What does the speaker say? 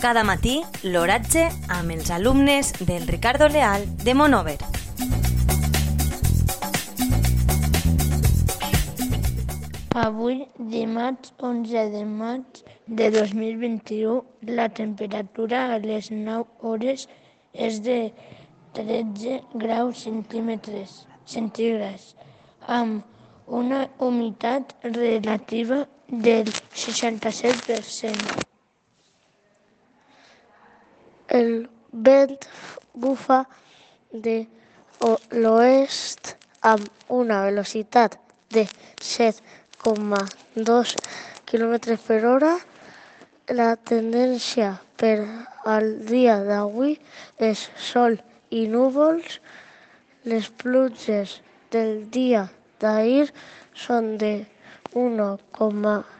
Cada matí, l'oratge amb els alumnes del Ricardo Leal de Monover. Avui, dimarts 11 de maig de 2021, la temperatura a les 9 hores és de 13 graus centímetres centígrads, amb una humitat relativa del 67%. El vent bufa de l'oest amb una velocitat de 7,2 km per hora. La tendència per al dia d'avui és sol i núvols. Les pluges del dia d'ahir són de 1,2